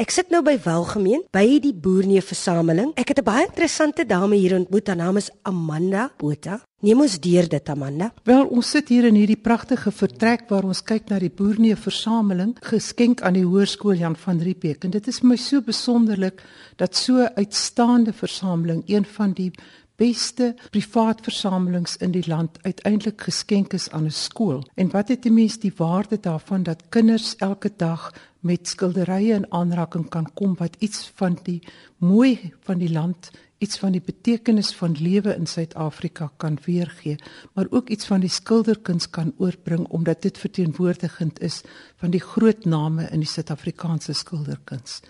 Ek sit nou by Welgemeen by die Boerneef versameling. Ek het 'n baie interessante dame hier ontmoet. Haar naam is Amanda Botha. Neem ons deur dit Amanda. Wel, ons sit hier in hierdie pragtige vertrek waar ons kyk na die Boerneef versameling geskenk aan die Hoërskool Jan van Riebeeck en dit is my so besonderlik dat so uitstaande versameling een van die beste privaat versamelings in die land uiteindelik geskenk is aan 'n skool. En wat het die mens die waarde daarvan dat kinders elke dag met skilderye in aanraking kan kom wat iets van die mooi van die land, iets van die betekenis van lewe in Suid-Afrika kan weergee, maar ook iets van die skilderkuns kan oorbring omdat dit verteenwoordigend is van die groot name in die Suid-Afrikaanse skilderkuns.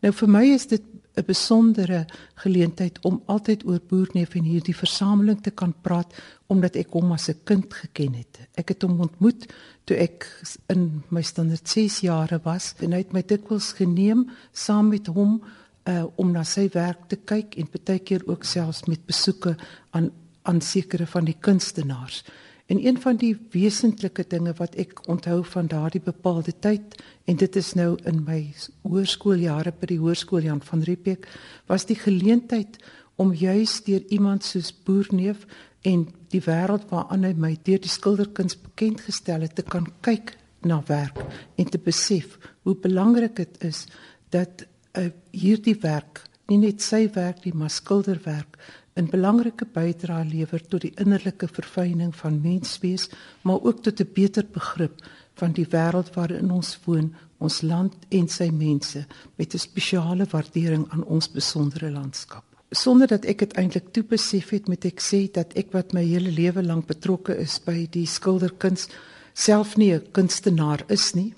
Nou vir my is dit 'n besondere geleentheid om altyd oor Boerneef en hierdie versameling te kan praat omdat ek hom as 'n kind geken het. Ek het hom ontmoet toe ek in my standaard 6 jare was en hy het my dikwels geneem saam met hom uh, om na sy werk te kyk en baie keer ook selfs met besoeke aan aan sekere van die kunstenaars. En een van die wesentlike dinge wat ek onthou van daardie bepaalde tyd en dit is nou in my hoërskooljare by die hoërskool Jan van Riebeeck was die geleentheid om juis deur iemand soos Boerneef en die wêreld waaraan hy my deur die skilderkuns bekend gestel het te kan kyk na werk en te besef hoe belangrik dit is dat uh, hierdie werk nie net sy werk nie maar skilderwerk 'n belangrike bydrae lewer tot die innerlike verfyning van menswees, maar ook tot 'n beter begrip van die wêreld waarin ons woon, ons land en sy mense met 'n spesiale waardering aan ons besondere landskap. Sonder dat ek dit eintlik toe besef het, moet ek sê dat ek wat my hele lewe lank betrokke is by die skilderkuns, self nie 'n kunstenaar is nie,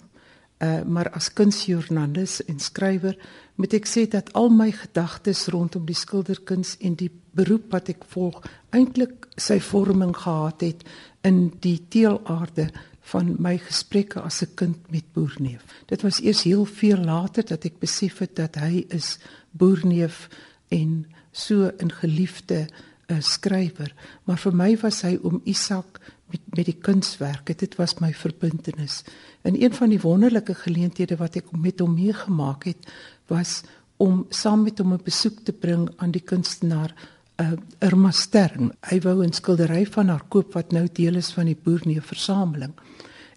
uh, maar as kunsjoernalis en skrywer moet ek sê dat al my gedagtes rondom die skilderkuns en die beroep wat ek volg eintlik sy vorming gehad het in die teelaarde van my gesprekke as 'n kind met Boerneef. Dit was eers heel veel later dat ek besef het dat hy is Boerneef en so 'n geliefde uh, skrywer, maar vir my was hy oom Isak met met die kunswerke. Dit was my verbintenis. En een van die wonderlike geleenthede wat ek met hom meegemaak het, was om saam met hom 'n besoek te bring aan die kunstenaar uh, Irma Stern. Hy wou 'n skildery van haar koop wat nou deel is van die Boerneef versameling.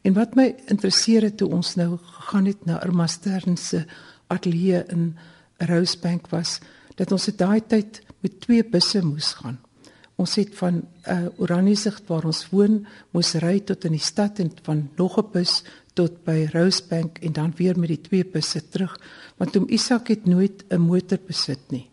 En wat my interesseer het toe ons nou gegaan het na Irma Stern se ateljee in Rosebank was dat ons se daai tyd met twee busse moes gaan. Ons het van uh, Oranjesicht waar ons woon, moes ry tot in die stad en van nog 'n bus tot by Rosebank en dan weer met die twee busse terug, want oom Isak het nooit 'n motor besit nie.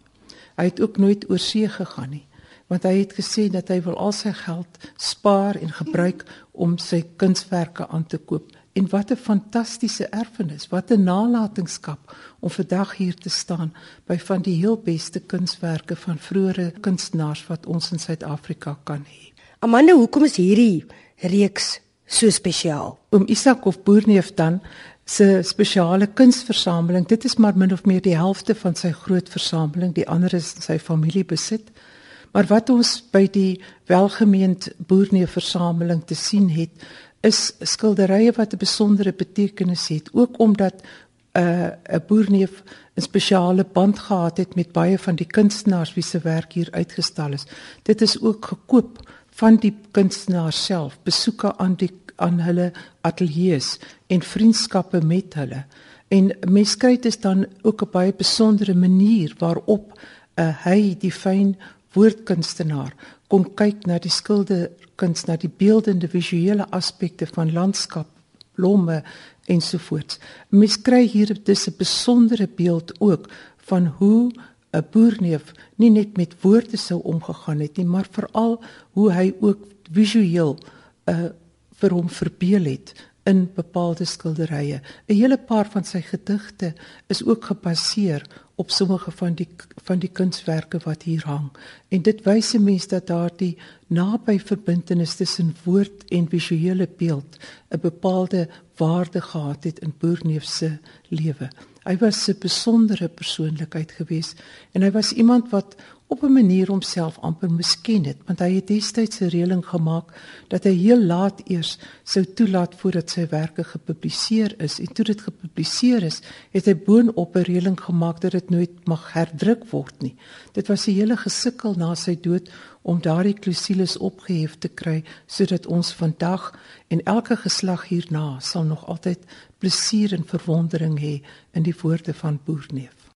Hy het ook nooit oor see gegaan nie, want hy het gesê dat hy wil al sy geld spaar en gebruik om sy kunswerke aan te koop. En wat 'n fantastiese erfenis, wat 'n nalatenskap om vandag hier te staan by van die heel beste kunswerke van vroeë kunstenaars wat ons in Suid-Afrika kan hê. Amanda, hoekom is hierdie reeks so spesiaal? Oom Isak of Boerneef dan se spesiale kunsversameling. Dit is maar min of meer die helfte van sy groot versameling, die ander is sy familie besit. Maar wat ons by die welgemeend Boerneef versameling te sien het, is skilderye wat 'n besondere betekenis het, ook omdat 'n uh, 'n boerneef 'n spesiale band gehad het met baie van die kunstenaars wie se werk hier uitgestal is. Dit is ook gekoop van die kunstenaar self, besoeke aan die aan hulle ateljee's en vriendskappe met hulle. En mens kry dit dan ook 'n baie besondere manier waarop uh, hy die fyn woordkunstenaar kon kyk na die skilderkuns, na die beeldende visuele aspekte van landskap, blomme ensovoorts. Mens kry hier dis 'n besondere beeld ook van hoe 'n boerneef nie net met woorde sou omgegaan het nie, maar veral hoe hy ook visueel 'n uh, vir hom verbeel het in bepaalde skilderye. 'n Hele paar van sy gedigte is ook gebaseer op sommige van die van die kunswerke wat hier hang. En dit wys 'n mens dat daardie naby verbintenis tussen woord en visuele beeld 'n bepaalde waarde gehad het in Boerneef se lewe. Hy was 'n besondere persoonlikheid geweest en hy was iemand wat op 'n manier homself amper miskien het want hy het destyds 'n reëling gemaak dat hy heel laat eers sou toelaat voordat sy werke gepubliseer is. En toe dit gepubliseer is het hy boonop 'n reëling gemaak dat dit nooit mag herdruk word nie. Dit was 'n hele gesukkel na sy dood om daardie klousules opgehef te kry sodat ons vandag en elke geslag hierna sal nog altyd plesier en verwondering hê in die woorde van Boerneef